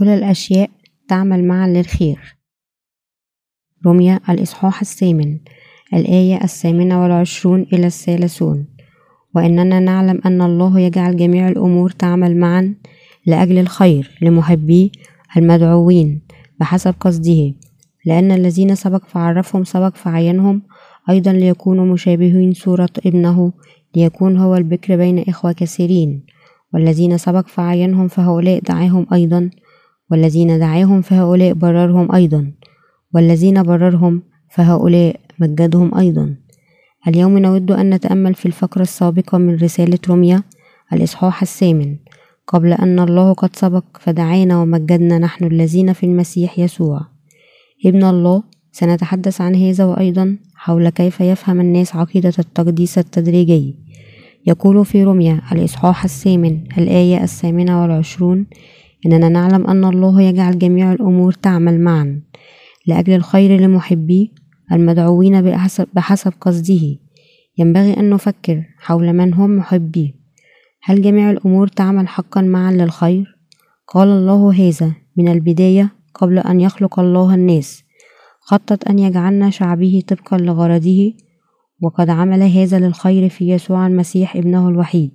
كل الأشياء تعمل معا للخير. رمية الإصحاح الثامن. الآية الثامنة والعشرون إلى الثالثون. وإننا نعلم أن الله يجعل جميع الأمور تعمل معا لأجل الخير لمحبيه المدعوين بحسب قصده. لأن الذين سبق فعرفهم سبق فعينهم أيضا ليكونوا مشابهين صورة ابنه ليكون هو البكر بين إخوة كثيرين. والذين سبق فعينهم فهؤلاء دعاهم أيضا والذين دعاهم فهؤلاء بررهم أيضا والذين بررهم فهؤلاء مجدهم أيضا. اليوم نود أن نتأمل في الفقرة السابقة من رسالة روميا الإصحاح الثامن. قبل أن الله قد سبق فدعانا ومجدنا نحن الذين في المسيح يسوع. ابن الله سنتحدث عن هذا وأيضا حول كيف يفهم الناس عقيدة التقديس التدريجي. يقول في رمية الإصحاح الثامن الآية الثامنة والعشرون إننا نعلم أن الله يجعل جميع الأمور تعمل معا لأجل الخير لمحبيه المدعوين بحسب, بحسب قصده. ينبغي أن نفكر حول من هم محبيه هل جميع الأمور تعمل حقا معا للخير؟ قال الله هذا من البداية قبل أن يخلق الله الناس. خطط أن يجعلنا شعبه طبقا لغرضه. وقد عمل هذا للخير في يسوع المسيح ابنه الوحيد.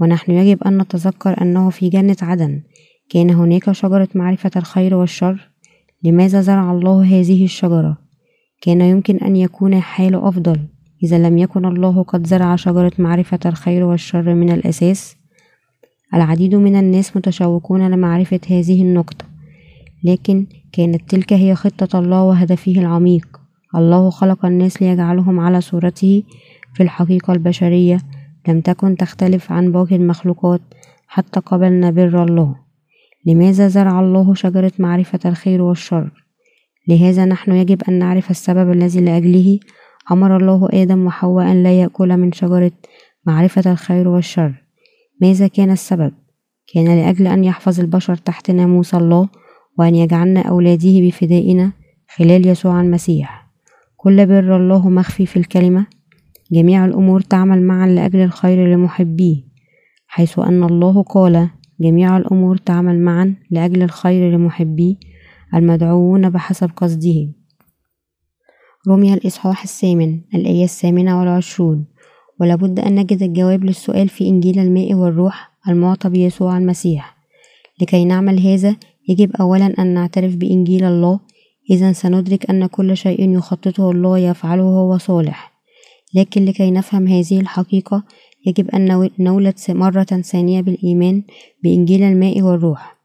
ونحن يجب أن نتذكر أنه في جنة عدن. كان هناك شجرة معرفة الخير والشر. لماذا زرع الله هذه الشجرة؟ كان يمكن أن يكون حال أفضل. إذا لم يكن الله قد زرع شجرة معرفة الخير والشر من الأساس. العديد من الناس متشوقون لمعرفة هذه النقطة. لكن كانت تلك هي خطة الله وهدفه العميق. الله خلق الناس ليجعلهم على صورته في الحقيقة البشرية. لم تكن تختلف عن باقي المخلوقات حتى قبلنا بر الله. لماذا زرع الله شجرة معرفة الخير والشر؟ لهذا نحن يجب أن نعرف السبب الذي لأجله أمر الله آدم وحواء أن لا يأكل من شجرة معرفة الخير والشر. ماذا كان السبب؟ كان لأجل أن يحفظ البشر تحت ناموس الله وأن يجعلنا أولاده بفدائنا خلال يسوع المسيح. كل بر الله مخفي في الكلمة. جميع الأمور تعمل معا لأجل الخير لمحبيه حيث أن الله قال جميع الأمور تعمل معا لأجل الخير لمحبيه المدعوون بحسب قصده. رمي الإصحاح الثامن الآية الثامنة والعشرون. ولابد أن نجد الجواب للسؤال في إنجيل الماء والروح المعطى بيسوع المسيح. لكي نعمل هذا يجب أولا أن نعترف بإنجيل الله. إذا سندرك أن كل شيء يخططه الله يفعله هو صالح. لكن لكي نفهم هذه الحقيقة يجب أن نولد مرة ثانية بالإيمان بإنجيل الماء والروح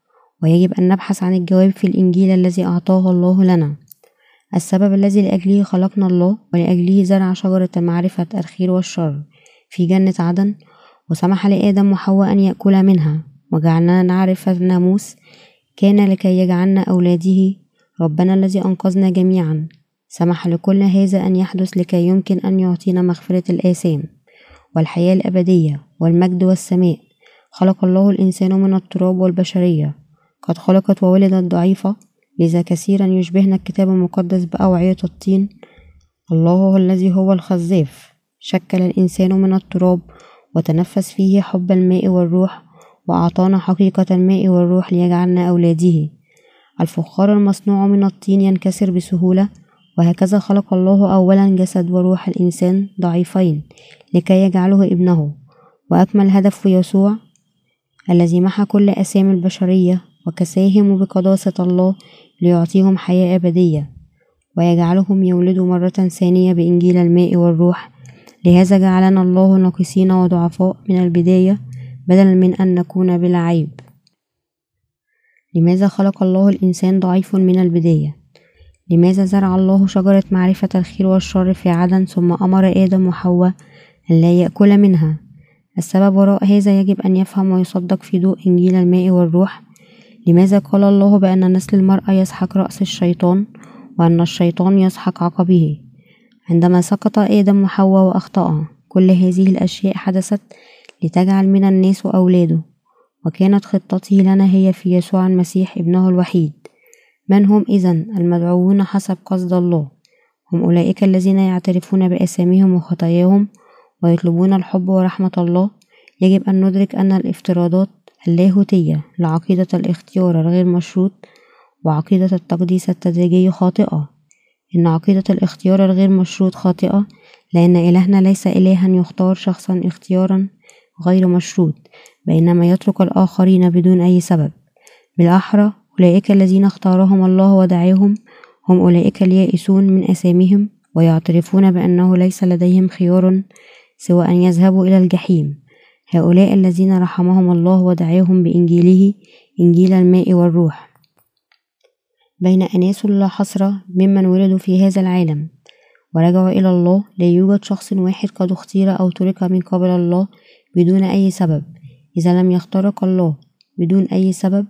ويجب أن نبحث عن الجواب في الإنجيل الذي أعطاه الله لنا. السبب الذي لأجله خلقنا الله ولأجله زرع شجرة معرفة الخير والشر في جنة عدن وسمح لآدم وحواء أن يأكلا منها. وجعلنا نعرف الناموس كان لكي يجعلنا أولاده ربنا الذي أنقذنا جميعا. سمح لكل هذا أن يحدث لكي يمكن أن يعطينا مغفرة الآثام. والحياة الأبدية والمجد والسماء. خلق الله الإنسان من التراب والبشرية. قد خلقت وولدت ضعيفة لذا كثيرا يشبهنا الكتاب المقدس بأوعية الطين. الله هو الذي هو الخزاف. شكل الإنسان من التراب وتنفس فيه حب الماء والروح وأعطانا حقيقة الماء والروح ليجعلنا أولاده الفخار المصنوع من الطين ينكسر بسهولة وهكذا خلق الله أولا جسد وروح الإنسان ضعيفين لكي يجعله ابنه وأكمل هدف يسوع الذي محى كل أسامي البشرية وكساهم بقداسة الله ليعطيهم حياة أبدية ويجعلهم يولدوا مرة ثانية بإنجيل الماء والروح. لهذا جعلنا الله ناقصين وضعفاء من البداية بدلا من أن نكون بلا عيب. لماذا خلق الله الإنسان ضعيف من البداية؟ لماذا زرع الله شجرة معرفة الخير والشر في عدن ثم أمر آدم وحواء أن لا يأكل منها؟ السبب وراء هذا يجب أن يفهم ويصدق في ضوء إنجيل الماء والروح. لماذا قال الله بأن نسل المرأة يسحق رأس الشيطان وأن الشيطان يسحق عقبه عندما سقط آدم وحواء وأخطأ كل هذه الأشياء حدثت لتجعل من الناس أولاده وكانت خطته لنا هي في يسوع المسيح ابنه الوحيد. من هم إذا المدعوون حسب قصد الله. هم أولئك الذين يعترفون بأساميهم وخطاياهم ويطلبون الحب ورحمة الله. يجب أن ندرك أن الافتراضات اللاهوتية لعقيدة الاختيار الغير مشروط وعقيدة التقديس التدريجي خاطئة. إن عقيدة الاختيار الغير مشروط خاطئة لأن إلهنا ليس إلها يختار شخصا اختيارا غير مشروط بينما يترك الآخرين بدون أي سبب. بالأحرى أولئك الذين اختارهم الله ودعاهم هم أولئك اليائسون من أسامهم ويعترفون بأنه ليس لديهم خيار سوى أن يذهبوا إلى الجحيم. هؤلاء الذين رحمهم الله ودعاهم بإنجيله إنجيل الماء والروح. بين أناس لا حصر ممن ولدوا في هذا العالم. ورجعوا إلى الله لا يوجد شخص واحد قد اختير أو ترك من قبل الله بدون أي سبب. إذا لم يخترق الله بدون أي سبب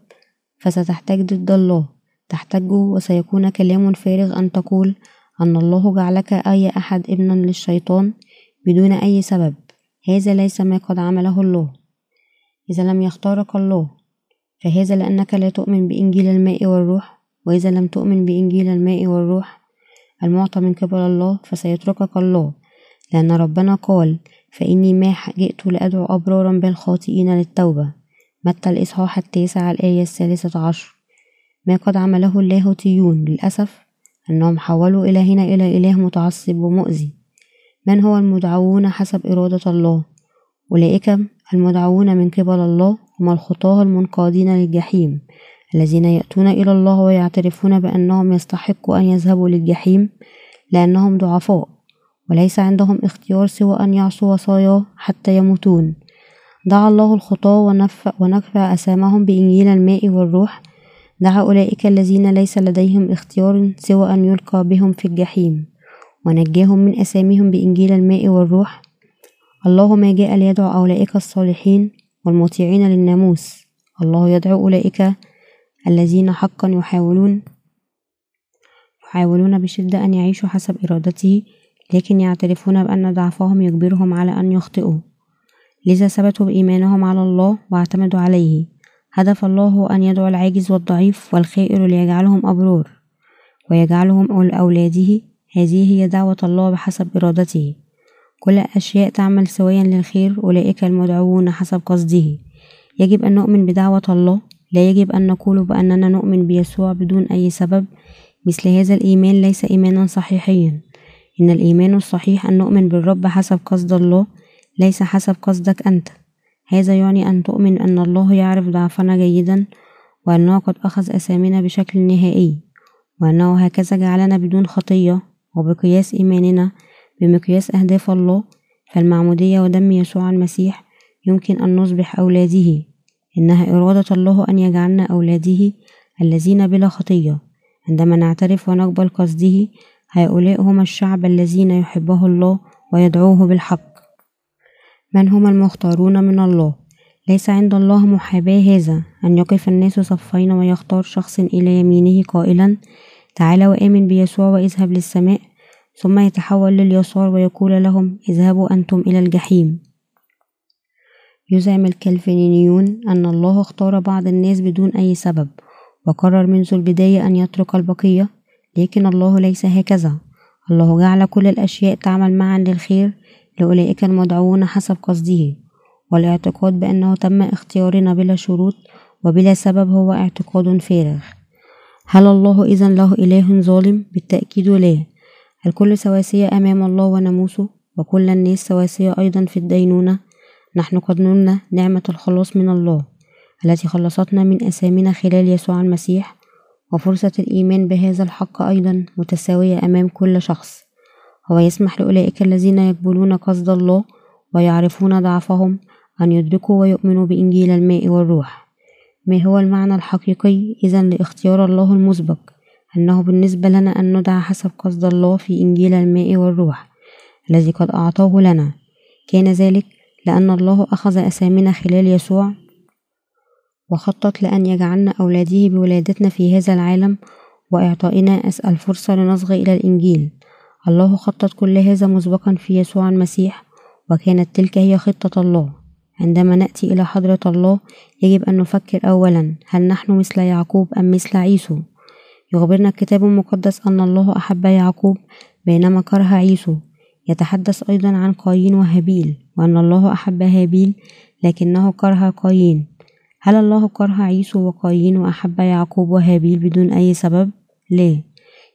فستحتاج ضد الله. تحتج وسيكون كلام فارغ أن تقول أن الله جعلك أي أحد ابنا للشيطان بدون أي سبب. هذا ليس ما قد عمله الله. إذا لم يختارك الله فهذا لأنك لا تؤمن بإنجيل الماء والروح. وإذا لم تؤمن بإنجيل الماء والروح المعطى من قبل الله فسيتركك الله. لأن ربنا قال فإني ما جئت لأدعو أبرارا بالخاطئين للتوبة. متى الإصحاح التاسع الآية الثالثة عشر؟ ما قد عمله اللاهوتيون للأسف أنهم حولوا إلهنا إلى إله متعصب ومؤذي. من هو المدعوون حسب إرادة الله؟ أولئك المدعوون من قبل الله هم الخطاة المنقادين للجحيم الذين يأتون إلى الله ويعترفون بأنهم يستحقوا أن يذهبوا للجحيم لأنهم ضعفاء وليس عندهم اختيار سوى أن يعصوا وصاياه حتى يموتون. دعا الله الخطاة ونفع أسامهم بإنجيل الماء والروح. دعا أولئك الذين ليس لديهم اختيار سوى أن يلقى بهم في الجحيم. ونجاهم من أسامهم بإنجيل الماء والروح. الله ما جاء ليدعو أولئك الصالحين والمطيعين للناموس. الله يدعو أولئك الذين حقا يحاولون يحاولون بشدة أن يعيشوا حسب إرادته لكن يعترفون بأن ضعفهم يجبرهم على أن يخطئوا. لذا ثبتوا بإيمانهم على الله واعتمدوا عليه. هدف الله أن يدعو العاجز والضعيف والخائر ليجعلهم أبرار ويجعلهم أولاده. هذه هي دعوة الله بحسب إرادته. كل الأشياء تعمل سويا للخير أولئك المدعوون حسب قصده. يجب أن نؤمن بدعوة الله. لا يجب أن نقول بأننا نؤمن بيسوع بدون أي سبب. مثل هذا الإيمان ليس إيمانا صحيحيا. إن الإيمان الصحيح أن نؤمن بالرب حسب قصد الله. ليس حسب قصدك أنت. هذا يعني أن تؤمن أن الله يعرف ضعفنا جيدا وأنه قد أخذ أسامنا بشكل نهائي وأنه هكذا جعلنا بدون خطية وبقياس إيماننا بمقياس أهداف الله فالمعمودية ودم يسوع المسيح يمكن أن نصبح أولاده. إنها إرادة الله أن يجعلنا أولاده الذين بلا خطية. عندما نعترف ونقبل قصده هؤلاء هم الشعب الذين يحبه الله ويدعوه بالحق. من هم المختارون من الله؟ ليس عند الله محاباة هذا أن يقف الناس صفين ويختار شخص إلى يمينه قائلا تعال وآمن بيسوع واذهب للسماء. ثم يتحول لليسار ويقول لهم اذهبوا أنتم إلى الجحيم. يزعم الكالفينيون أن الله اختار بعض الناس بدون أي سبب وقرر منذ البداية أن يترك البقية لكن الله ليس هكذا. الله جعل كل الأشياء تعمل معا للخير لأولئك المدعوون حسب قصده والاعتقاد بأنه تم اختيارنا بلا شروط وبلا سبب هو اعتقاد فارغ. هل الله إذا له إله ظالم؟ بالتأكيد لا. الكل سواسية أمام الله وناموسه وكل الناس سواسية أيضا في الدينونة؟ نحن قد نلنا نعمة الخلاص من الله التي خلصتنا من أسامنا خلال يسوع المسيح وفرصة الإيمان بهذا الحق أيضا متساوية أمام كل شخص. هو يسمح لأولئك الذين يقبلون قصد الله ويعرفون ضعفهم أن يدركوا ويؤمنوا بإنجيل الماء والروح. ما هو المعنى الحقيقي؟ إذا لاختيار الله المسبق أنه بالنسبة لنا أن ندعى حسب قصد الله في إنجيل الماء والروح الذي قد أعطاه لنا. كان ذلك لأن الله أخذ أسامنا خلال يسوع وخطط لأن يجعلنا أولاده بولادتنا في هذا العالم وإعطائنا الفرصة لنصغي إلى الإنجيل. الله خطط كل هذا مسبقا في يسوع المسيح وكانت تلك هي خطة الله. عندما نأتي إلى حضرة الله يجب أن نفكر أولا هل نحن مثل يعقوب أم مثل عيسو؟ يخبرنا الكتاب المقدس أن الله أحب يعقوب بينما كره عيسو. يتحدث أيضا عن قايين وهابيل وأن الله أحب هابيل لكنه كره قايين. هل الله كره عيسو وقايين وأحب يعقوب وهابيل بدون أي سبب؟ لا.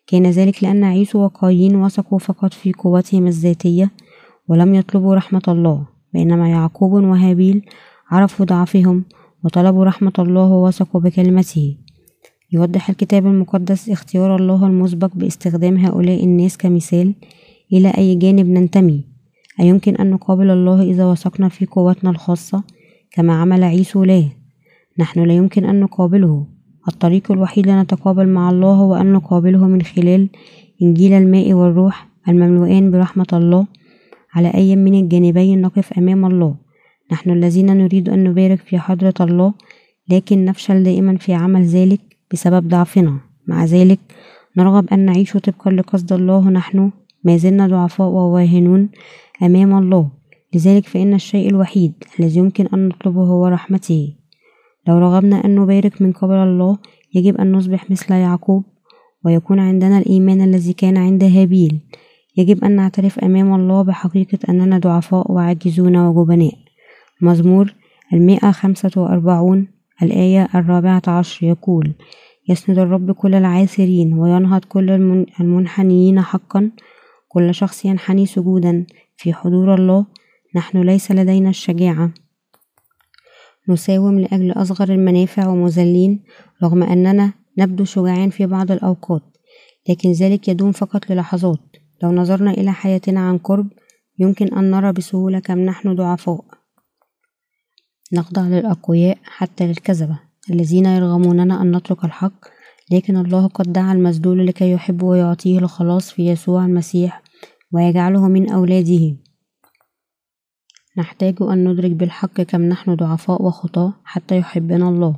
كان ذلك لأن عيسو وقايين وثقوا فقط في قوتهم الذاتية ولم يطلبوا رحمة الله بينما يعقوب وهابيل عرفوا ضعفهم وطلبوا رحمة الله ووثقوا بكلمته. يوضح الكتاب المقدس اختيار الله المسبق باستخدام هؤلاء الناس كمثال إلى أي جانب ننتمي. أيمكن أن نقابل الله إذا وثقنا في قوتنا الخاصة كما عمل عيسو لا نحن لا يمكن أن نقابله. الطريق الوحيد لنتقابل مع الله هو أن نقابله من خلال إنجيل الماء والروح المملوءان برحمة الله على أي من الجانبين نقف أمام الله. نحن الذين نريد أن نبارك في حضرة الله لكن نفشل دائما في عمل ذلك بسبب ضعفنا. مع ذلك نرغب أن نعيش طبقا لقصد الله. نحن ما زلنا ضعفاء وواهنون أمام الله. لذلك فإن الشيء الوحيد الذي يمكن أن نطلبه هو رحمته. لو رغبنا أن نبارك من قبل الله يجب أن نصبح مثل يعقوب ويكون عندنا الإيمان الذي كان عند هابيل. يجب أن نعترف أمام الله بحقيقة أننا ضعفاء وعاجزون وجبناء. مزمور المئة خمسة وأربعون الآية الرابعة عشر يقول يسند الرب كل العاثرين وينهض كل المنحنيين حقا. كل شخص ينحني سجودا. في حضور الله نحن ليس لدينا الشجاعة. نساوم لأجل أصغر المنافع ومذلين رغم أننا نبدو شجاعين في بعض الأوقات لكن ذلك يدوم فقط للحظات. لو نظرنا إلى حياتنا عن قرب يمكن أن نرى بسهولة كم نحن ضعفاء. نخضع للأقوياء حتى للكذبة الذين يرغموننا أن نترك الحق لكن الله قد دعا المذلول لكي يحب ويعطيه الخلاص في يسوع المسيح ويجعله من أولاده. نحتاج أن ندرك بالحق كم نحن ضعفاء وخطاة حتى يحبنا الله.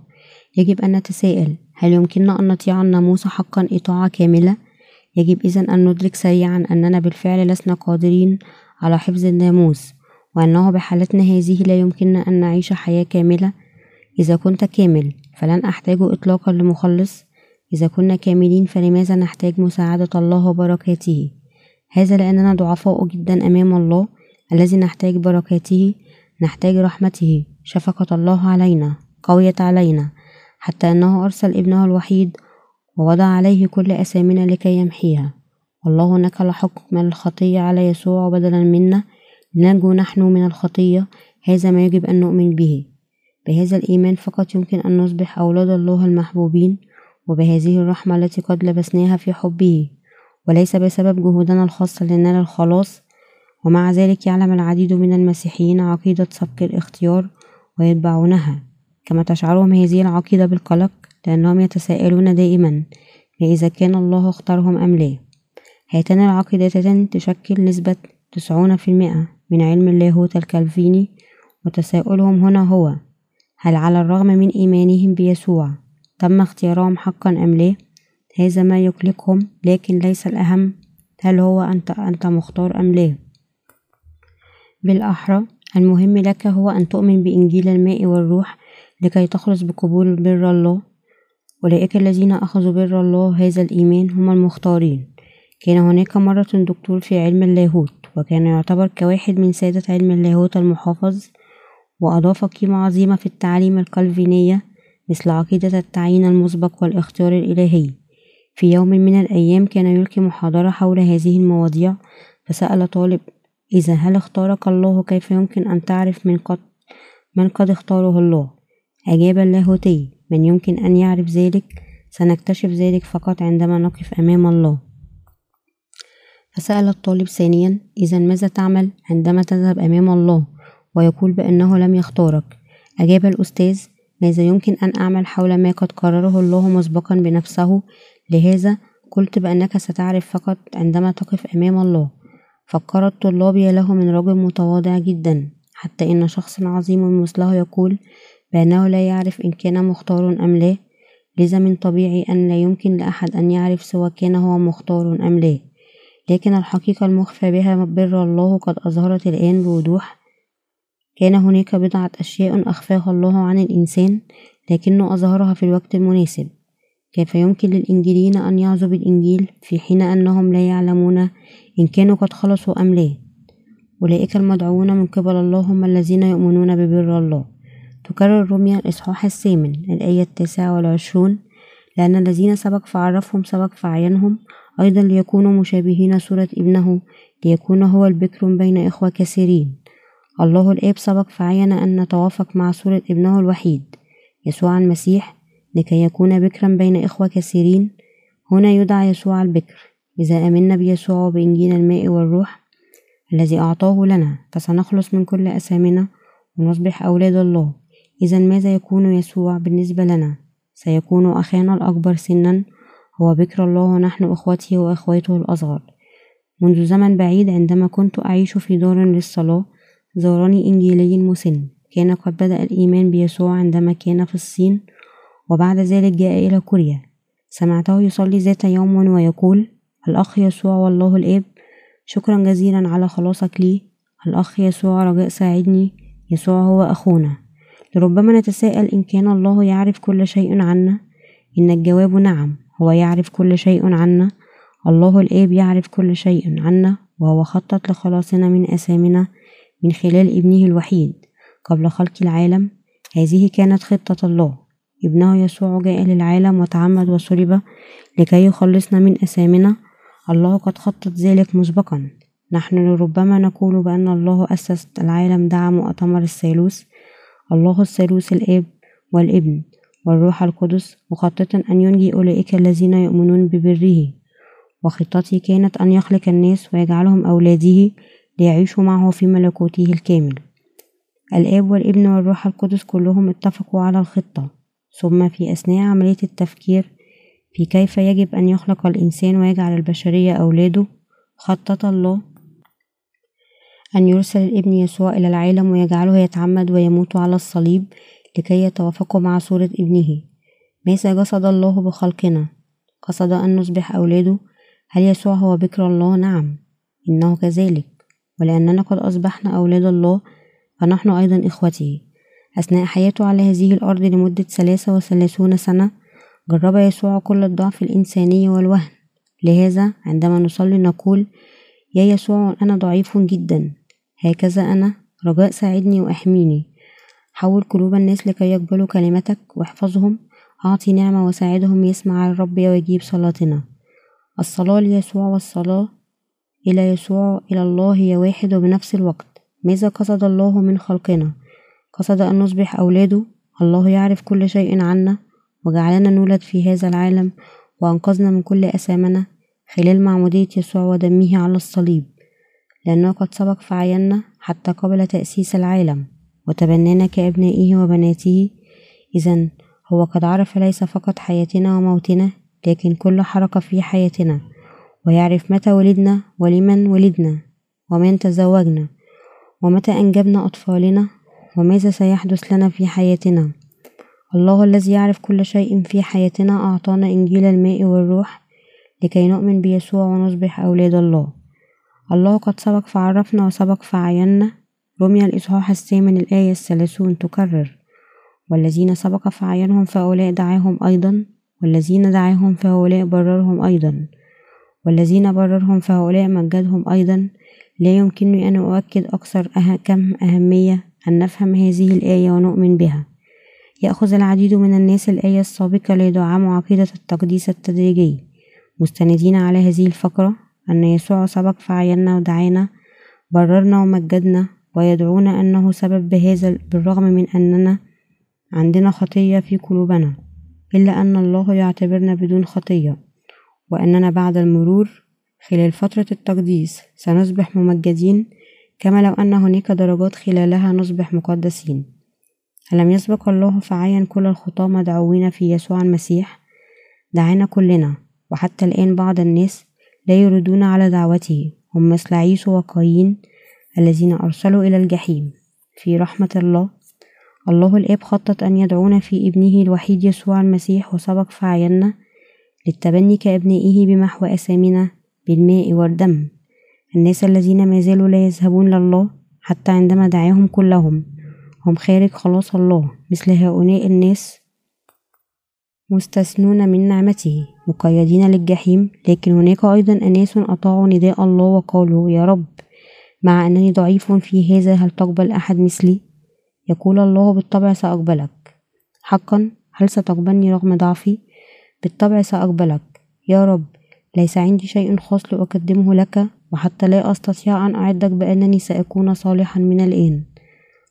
يجب أن نتساءل هل يمكننا أن نطيع الناموس حقا إطاعة كاملة؟ يجب إذا أن ندرك سريعا أننا بالفعل لسنا قادرين على حفظ الناموس وأنه بحالتنا هذه لا يمكننا أن نعيش حياة كاملة. إذا كنت كامل فلن أحتاج إطلاقا لمخلص. إذا كنا كاملين فلماذا نحتاج مساعدة الله وبركاته؟ هذا لأننا ضعفاء جدا أمام الله الذي نحتاج بركاته نحتاج رحمته شفقة الله علينا قويت علينا حتى أنه أرسل ابنه الوحيد ووضع عليه كل أثامنا لكي يمحيها. والله نكل حكم الخطية على يسوع بدلا منا. لننجو نحن من الخطية. هذا ما يجب أن نؤمن به. بهذا الإيمان فقط يمكن أن نصبح أولاد الله المحبوبين وبهذه الرحمة التي قد لبسناها في حبه. وليس بسبب جهودنا الخاصة لننال الخلاص ومع ذلك يعلم العديد من المسيحيين عقيدة سبق الاختيار ويتبعونها. كما تشعرهم هذه العقيدة بالقلق لأنهم يتساءلون دائما إذا كان الله اختارهم أم لا. هاتان العقيدتان تشكل نسبة تسعون في المئة من علم اللاهوت الكالفيني وتساؤلهم هنا هو هل على الرغم من إيمانهم بيسوع تم اختيارهم حقا أم لا؟ هذا ما يقلقهم لكن ليس الأهم هل هو أنت, أنت مختار أم لا؟ بالأحرى المهم لك هو أن تؤمن بإنجيل الماء والروح لكي تخلص بقبول بر الله. أولئك الذين أخذوا بر الله هذا الإيمان هم المختارين. كان هناك مرة دكتور في علم اللاهوت وكان يعتبر كواحد من سادة علم اللاهوت المحافظ وأضاف قيمة عظيمة في التعاليم الكالفينية مثل عقيدة التعيين المسبق والاختيار الإلهي. في يوم من الأيام كان يلقي محاضرة حول هذه المواضيع فسأل طالب إذا هل اختارك الله كيف يمكن أن تعرف من قد من قد اختاره الله؟ أجاب اللاهوتي من يمكن أن يعرف ذلك؟ سنكتشف ذلك فقط عندما نقف أمام الله. فسأل الطالب ثانيا إذا ماذا تعمل عندما تذهب أمام الله؟ ويقول بأنه لم يختارك. أجاب الأستاذ ماذا يمكن أن أعمل حول ما قد قرره الله مسبقا بنفسه؟ لهذا قلت بأنك ستعرف فقط عندما تقف أمام الله. فكر الطلاب يا له من رجل متواضع جدا حتى إن شخص عظيم مثله يقول بأنه لا يعرف إن كان مختار أم لا. لذا من طبيعي أن لا يمكن لأحد أن يعرف سواء كان هو مختار أم لا. لكن الحقيقة المخفى بها بر الله قد أظهرت الآن بوضوح. كان هناك بضعة أشياء أخفاها الله عن الإنسان لكنه أظهرها في الوقت المناسب. كيف يمكن للإنجيليين أن يعظوا بالإنجيل في حين أنهم لا يعلمون إن كانوا قد خلصوا أم لا؟ أولئك المدعوون من قبل الله هم الذين يؤمنون ببر الله. تكرر رمية الإصحاح الثامن الآية التاسعة والعشرون لأن الذين سبق فعرفهم سبق فعينهم. أيضا ليكونوا مشابهين صورة ابنه ليكون هو البكر بين إخوة كثيرين. الله الآب سبق فعين أن نتوافق مع صورة ابنه الوحيد يسوع المسيح لكي يكون بكرا بين إخوة كثيرين. هنا يدعى يسوع البكر. إذا آمنا بيسوع وبإنجيل الماء والروح الذي أعطاه لنا فسنخلص من كل أثامنا ونصبح أولاد الله. إذا ماذا يكون يسوع بالنسبة لنا؟ سيكون أخانا الأكبر سنا. هو بكر الله ونحن إخوته وإخواته الأصغر. منذ زمن بعيد عندما كنت أعيش في دار للصلاة زارني إنجيلي مسن. كان قد بدأ الإيمان بيسوع عندما كان في الصين. وبعد ذلك جاء إلى كوريا. سمعته يصلي ذات يوم ويقول الأخ يسوع والله الآب شكرا جزيلا على خلاصك لي. الأخ يسوع رجاء ساعدني. يسوع هو أخونا. لربما نتساءل إن كان الله يعرف كل شيء عنا. إن الجواب نعم هو يعرف كل شيء عنا. الله الآب يعرف كل شيء عنا وهو خطط لخلاصنا من أثامنا من خلال ابنه الوحيد قبل خلق العالم. هذه كانت خطة الله. ابنه يسوع جاء للعالم وتعمد وصلب لكي يخلصنا من أثامنا الله قد خطط ذلك مسبقا. نحن لربما نقول بأن الله أسس العالم دعم مؤتمر الثالوث. الله الثالوث الآب والابن والروح القدس مخططا أن ينجي أولئك الذين يؤمنون ببره. وخطتي كانت أن يخلق الناس ويجعلهم أولاده ليعيشوا معه في ملكوته الكامل. الآب والابن والروح القدس كلهم اتفقوا على الخطة. ثم في أثناء عملية التفكير في كيف يجب أن يخلق الإنسان ويجعل البشرية أولاده خطط الله أن يرسل الابن يسوع إلى العالم ويجعله يتعمد ويموت على الصليب لكي يتوافقوا مع صورة ابنه. ماذا قصد الله بخلقنا؟ قصد أن نصبح أولاده؟ هل يسوع هو بكر الله؟ نعم إنه كذلك. ولأننا قد أصبحنا أولاد الله فنحن أيضا إخوته. أثناء حياته على هذه الأرض لمدة ثلاثة وثلاثون سنة جرب يسوع كل الضعف الإنساني والوهن. لهذا عندما نصلي نقول يا يسوع أنا ضعيف جدا. هكذا أنا رجاء ساعدني وأحميني. حول قلوب الناس لكي يقبلوا كلمتك واحفظهم. أعطي نعمة وساعدهم يسمع الرب ويجيب صلاتنا. الصلاة ليسوع والصلاة إلى يسوع إلى الله هي واحد وبنفس الوقت. ماذا قصد الله من خلقنا؟ قصد أن نصبح أولاده. الله يعرف كل شيء عنا وجعلنا نولد في هذا العالم وأنقذنا من كل أثامنا خلال معمودية يسوع ودمه على الصليب. لأنه قد سبق فعينا حتى قبل تأسيس العالم. وتبنانا كأبنائه وبناته. إذا هو قد عرف ليس فقط حياتنا وموتنا لكن كل حركة في حياتنا. ويعرف متى ولدنا ولمن ولدنا ومن تزوجنا ومتى أنجبنا أطفالنا وماذا سيحدث لنا في حياتنا؟ الله الذي يعرف كل شيء في حياتنا أعطانا إنجيل الماء والروح لكي نؤمن بيسوع ونصبح أولاد الله. الله قد سبق فعرفنا وسبق فعينا. رمي الإصحاح الثامن الآية الثلاثون تكرر. والذين سبق فعينهم فهؤلاء دعاهم أيضا. والذين دعاهم فهؤلاء بررهم أيضا. والذين بررهم فهؤلاء مجدهم أيضا. لا يمكنني أن أؤكد أكثر أه كم أهمية أن نفهم هذه الآية ونؤمن بها. يأخذ العديد من الناس الآية السابقة ليدعموا عقيدة التقديس التدريجي. مستندين على هذه الفقرة أن يسوع سبق فعينا ودعانا بررنا ومجدنا ويدعونا أنه سبب بهذا بالرغم من أننا عندنا خطية في قلوبنا إلا أن الله يعتبرنا بدون خطية وأننا بعد المرور خلال فترة التقديس سنصبح ممجدين كما لو أن هناك درجات خلالها نصبح مقدسين. ألم يسبق الله فعين كل الخطاة مدعوين في يسوع المسيح؟ دعانا كلنا وحتى الآن بعض الناس لا يردون على دعوته هم مثل عيسو وقايين الذين أرسلوا إلى الجحيم. في رحمة الله الله الآب خطط أن يدعونا في ابنه الوحيد يسوع المسيح وسبق فعينا للتبني كأبنائه بمحو أسامنا بالماء والدم. الناس الذين ما زالوا لا يذهبون لله حتى عندما دعاهم كلهم هم خارج خلاص الله مثل هؤلاء الناس مستثنون من نعمته مقيدين للجحيم لكن هناك أيضا أناس أطاعوا نداء الله وقالوا يا رب مع أنني ضعيف في هذا هل تقبل أحد مثلي؟ يقول الله بالطبع سأقبلك. حقا هل ستقبلني رغم ضعفي؟ بالطبع سأقبلك. يا رب ليس عندي شيء خاص لأقدمه لك وحتى لا أستطيع أن أعدك بأنني سأكون صالحا من الآن.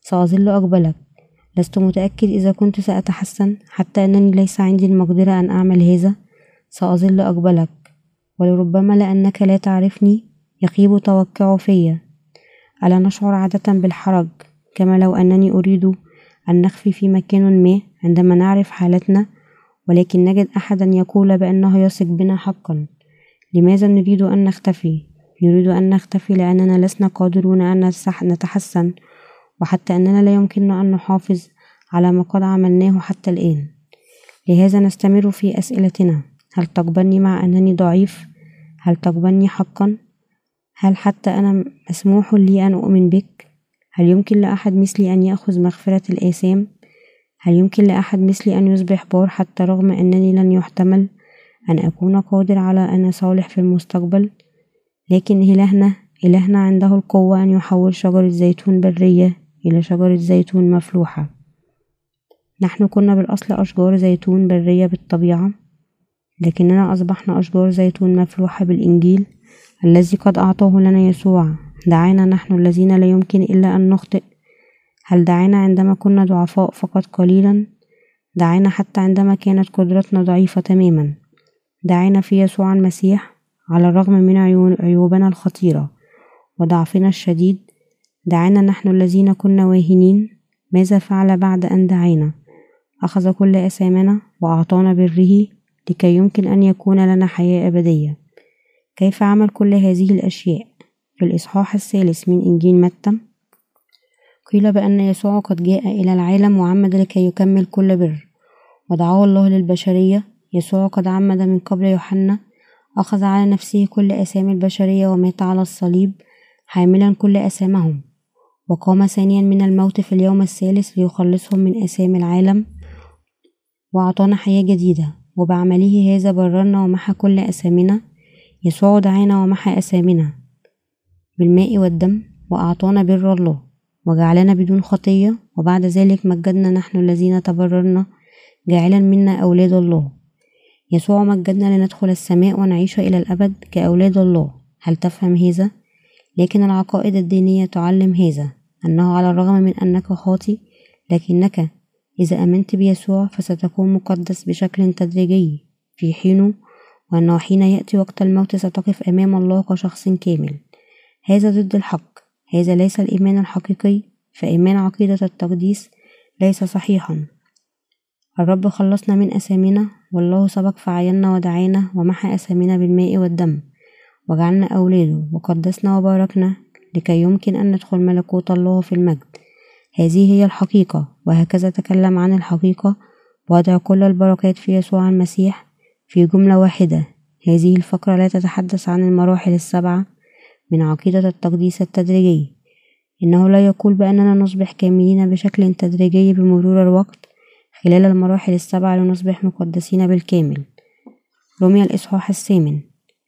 سأظل أقبلك. لست متأكد إذا كنت سأتحسن حتى أنني ليس عندي المقدرة أن أعمل هذا. سأظل أقبلك. ولربما لأنك لا تعرفني يخيب توقع في ألا نشعر عادة بالحرج؟ كما لو أنني أريد أن نخفي في مكان ما عندما نعرف حالتنا ولكن نجد أحدا يقول بأنه يثق بنا حقا. لماذا نريد أن نختفي؟ نريد أن نختفي لأننا لسنا قادرون أن نتحسن وحتى أننا لا يمكننا أن نحافظ على ما قد عملناه حتى الآن. لهذا نستمر في أسئلتنا. هل تقبلني مع أنني ضعيف؟ هل تقبلني حقا؟ هل حتى أنا مسموح لي أن أؤمن بك؟ هل يمكن لأحد مثلي أن يأخذ مغفرة الآثام؟ هل يمكن لأحد مثلي أن يصبح بار حتى رغم أنني لن يحتمل أن أكون قادر على أن صالح في المستقبل؟ لكن إلهنا إلهنا عنده القوة أن يحول شجرة زيتون برية إلى شجرة زيتون مفلوحة. نحن كنا بالأصل أشجار زيتون برية بالطبيعة لكننا أصبحنا أشجار زيتون مفلوحة بالإنجيل الذي قد أعطاه لنا يسوع. دعانا نحن الذين لا يمكن إلا أن نخطئ. هل دعانا عندما كنا ضعفاء فقط قليلا؟ دعانا حتى عندما كانت قدرتنا ضعيفة تماما. دعانا في يسوع المسيح على الرغم من عيوبنا الخطيرة وضعفنا الشديد دعانا نحن الذين كنا واهنين ماذا فعل بعد أن دعانا أخذ كل أثامنا وأعطانا بره لكي يمكن أن يكون لنا حياة أبدية. كيف عمل كل هذه الأشياء؟ في الإصحاح الثالث من إنجيل متى؟ قيل بأن يسوع قد جاء إلى العالم وعمد لكي يكمل كل بر. ودعاه الله للبشرية يسوع قد عمد من قبل يوحنا أخذ على نفسه كل أسامي البشرية ومات على الصليب حاملا كل أسامهم. وقام ثانيا من الموت في اليوم الثالث ليخلصهم من أسام العالم وأعطانا حياة جديدة. وبعمله هذا بررنا ومحى كل أسامنا يسوع دعانا ومحى أسامنا بالماء والدم وأعطانا بر الله. وجعلنا بدون خطية وبعد ذلك مجدنا نحن الذين تبررنا جاعلا منا أولاد الله. يسوع مجدنا لندخل السماء ونعيش إلى الأبد كأولاد الله. هل تفهم هذا؟ لكن العقائد الدينية تعلم هذا أنه على الرغم من أنك خاطي لكنك إذا آمنت بيسوع فستكون مقدس بشكل تدريجي. في حينه وأنه حين يأتي وقت الموت ستقف أمام الله كشخص كامل. هذا ضد الحق. هذا ليس الإيمان الحقيقي. فإيمان عقيدة التقديس ليس صحيحا. الرب خلصنا من أسامنا والله سبق فعينا ودعانا ومحى أسامنا بالماء والدم وجعلنا أولاده وقدسنا وباركنا لكي يمكن أن ندخل ملكوت الله في المجد. هذه هي الحقيقة وهكذا تكلم عن الحقيقة وضع كل البركات في يسوع المسيح في جملة واحدة. هذه الفقرة لا تتحدث عن المراحل السبعة من عقيدة التقديس التدريجي. إنه لا يقول بأننا نصبح كاملين بشكل تدريجي بمرور الوقت خلال المراحل السبعة لنصبح مقدسين بالكامل. رمي الإصحاح الثامن.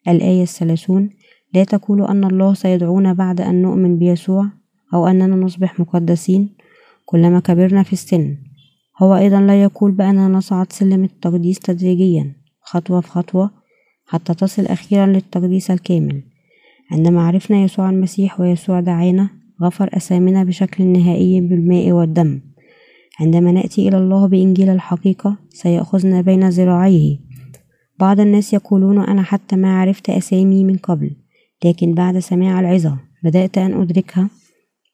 الآية الثلاثون. لا تقولوا أن الله سيدعونا بعد أن نؤمن بيسوع أو أننا نصبح مقدسين. كلما كبرنا في السن. هو أيضا لا يقول بأننا نصعد سلم التقديس تدريجيا. خطوة في خطوة حتى تصل أخيرا للتقديس الكامل. عندما عرفنا يسوع المسيح ويسوع دعانا غفر أسامنا بشكل نهائي بالماء والدم. عندما نأتي إلى الله بإنجيل الحقيقة سيأخذنا بين ذراعيه. بعض الناس يقولون أنا حتى ما عرفت أسامي من قبل لكن بعد سماع العظة بدأت أن أدركها.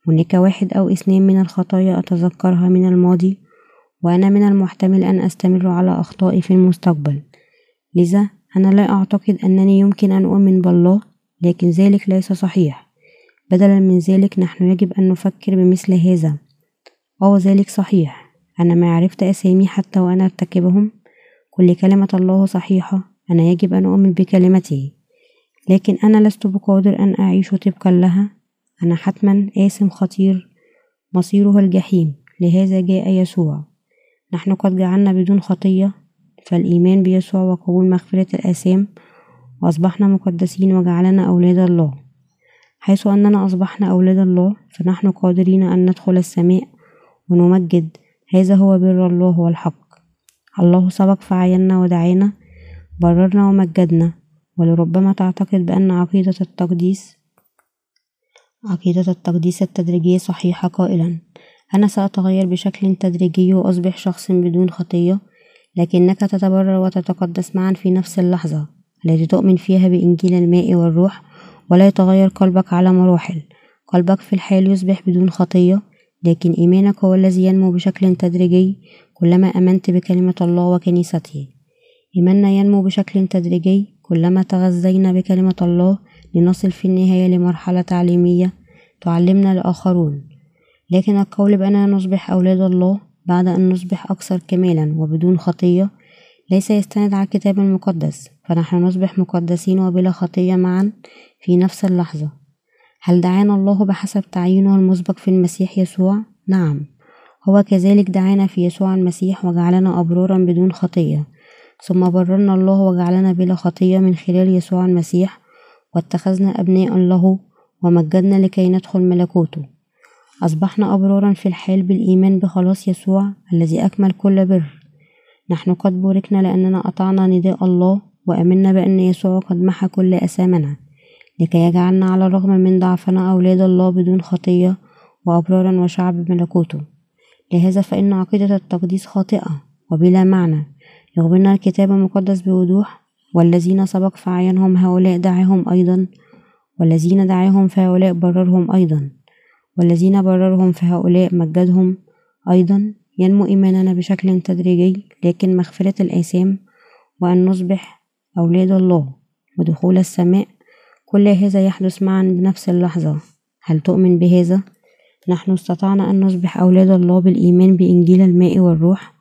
هناك واحد أو اثنين من الخطايا أتذكرها من الماضي وأنا من المحتمل أن أستمر على أخطائي في المستقبل. لذا أنا لا أعتقد أنني يمكن أن أؤمن بالله لكن ذلك ليس صحيح. بدلا من ذلك نحن يجب أن نفكر بمثل هذا. أو ذلك صحيح. أنا ما عرفت أسامي حتى وأنا أرتكبهم. كل كلمة الله صحيحة. أنا يجب أن أؤمن بكلمته. لكن أنا لست بقادر أن أعيش طبقا لها. أنا حتما آثم خطير. مصيره الجحيم. لهذا جاء يسوع. نحن قد جعلنا بدون خطية. فالإيمان بيسوع وقبول مغفرة الآثام. وأصبحنا مقدسين وجعلنا أولاد الله. حيث أننا أصبحنا أولاد الله فنحن قادرين أن ندخل السماء ونمجد. هذا هو بر الله والحق. الله سبق فعينا ودعانا بررنا ومجدنا. ولربما تعتقد بأن عقيدة التقديس عقيدة التقديس التدريجية صحيحة قائلا. أنا سأتغير بشكل تدريجي وأصبح شخص بدون خطية لكنك تتبرر وتتقدس معا في نفس اللحظة التي تؤمن فيها بإنجيل الماء والروح ولا يتغير قلبك على مراحل. قلبك في الحال يصبح بدون خطية لكن إيمانك هو الذي ينمو بشكل تدريجي كلما آمنت بكلمة الله وكنيسته. إيماننا ينمو بشكل تدريجي كلما تغذينا بكلمة الله لنصل في النهاية لمرحلة تعليمية تعلمنا الآخرون. لكن القول بأننا نصبح أولاد الله بعد أن نصبح أكثر كمالا وبدون خطية ليس يستند على الكتاب المقدس فنحن نصبح مقدسين وبلا خطية معا في نفس اللحظة. هل دعانا الله بحسب تعيينه المسبق في المسيح يسوع؟ نعم. هو كذلك دعانا في يسوع المسيح وجعلنا أبرارا بدون خطية. ثم بررنا الله وجعلنا بلا خطية من خلال يسوع المسيح واتخذنا أبناء له ومجدنا لكي ندخل ملكوته. أصبحنا أبرارا في الحال بالإيمان بخلاص يسوع الذي أكمل كل بر. نحن قد بوركنا لأننا أطعنا نداء الله وأمنا بأن يسوع قد محى كل أثامنا لكي يجعلنا على الرغم من ضعفنا أولاد الله بدون خطية وأبرارا وشعب ملكوته. لهذا فإن عقيدة التقديس خاطئة وبلا معنى. يخبرنا الكتاب المقدس بوضوح والذين سبق فعينهم هؤلاء دعاهم أيضا والذين دعاهم فهؤلاء بررهم أيضا والذين بررهم فهؤلاء مجدهم أيضا. ينمو إيماننا بشكل تدريجي لكن مغفرة الآثام وأن نصبح أولاد الله ودخول السماء كل هذا يحدث معا بنفس اللحظة هل تؤمن بهذا؟ نحن استطعنا أن نصبح أولاد الله بالإيمان بإنجيل الماء والروح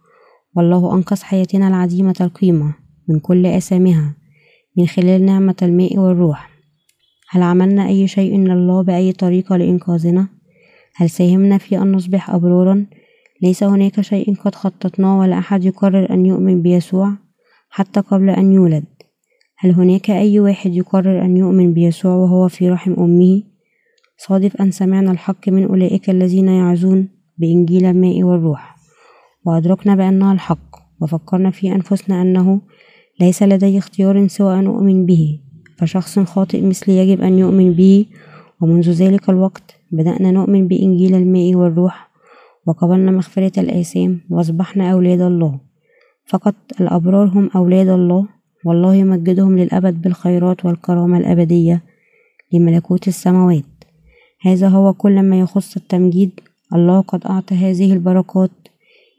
والله أنقذ حياتنا العديمة القيمة من كل أسامها من خلال نعمة الماء والروح هل عملنا أي شيء لله بأي طريقة لإنقاذنا؟ هل ساهمنا في أن نصبح أبرارا؟ ليس هناك شيء قد خططناه ولا أحد يقرر أن يؤمن بيسوع حتى قبل أن يولد هل هناك أي واحد يقرر أن يؤمن بيسوع وهو في رحم أمه؟ صادف أن سمعنا الحق من أولئك الذين يعزون بإنجيل الماء والروح. وأدركنا بأنها الحق وفكرنا في أنفسنا أنه ليس لدي اختيار سوى أن أؤمن به فشخص خاطئ مثلي يجب أن يؤمن به. ومنذ ذلك الوقت بدأنا نؤمن بإنجيل الماء والروح وقبلنا مغفرة الآثام وأصبحنا أولاد الله. فقط الأبرار هم أولاد الله والله يمجدهم للأبد بالخيرات والكرامة الأبدية لملكوت السماوات. هذا هو كل ما يخص التمجيد. الله قد أعطى هذه البركات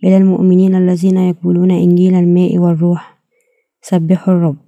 إلى المؤمنين الذين يقبلون إنجيل الماء والروح. سبحوا الرب.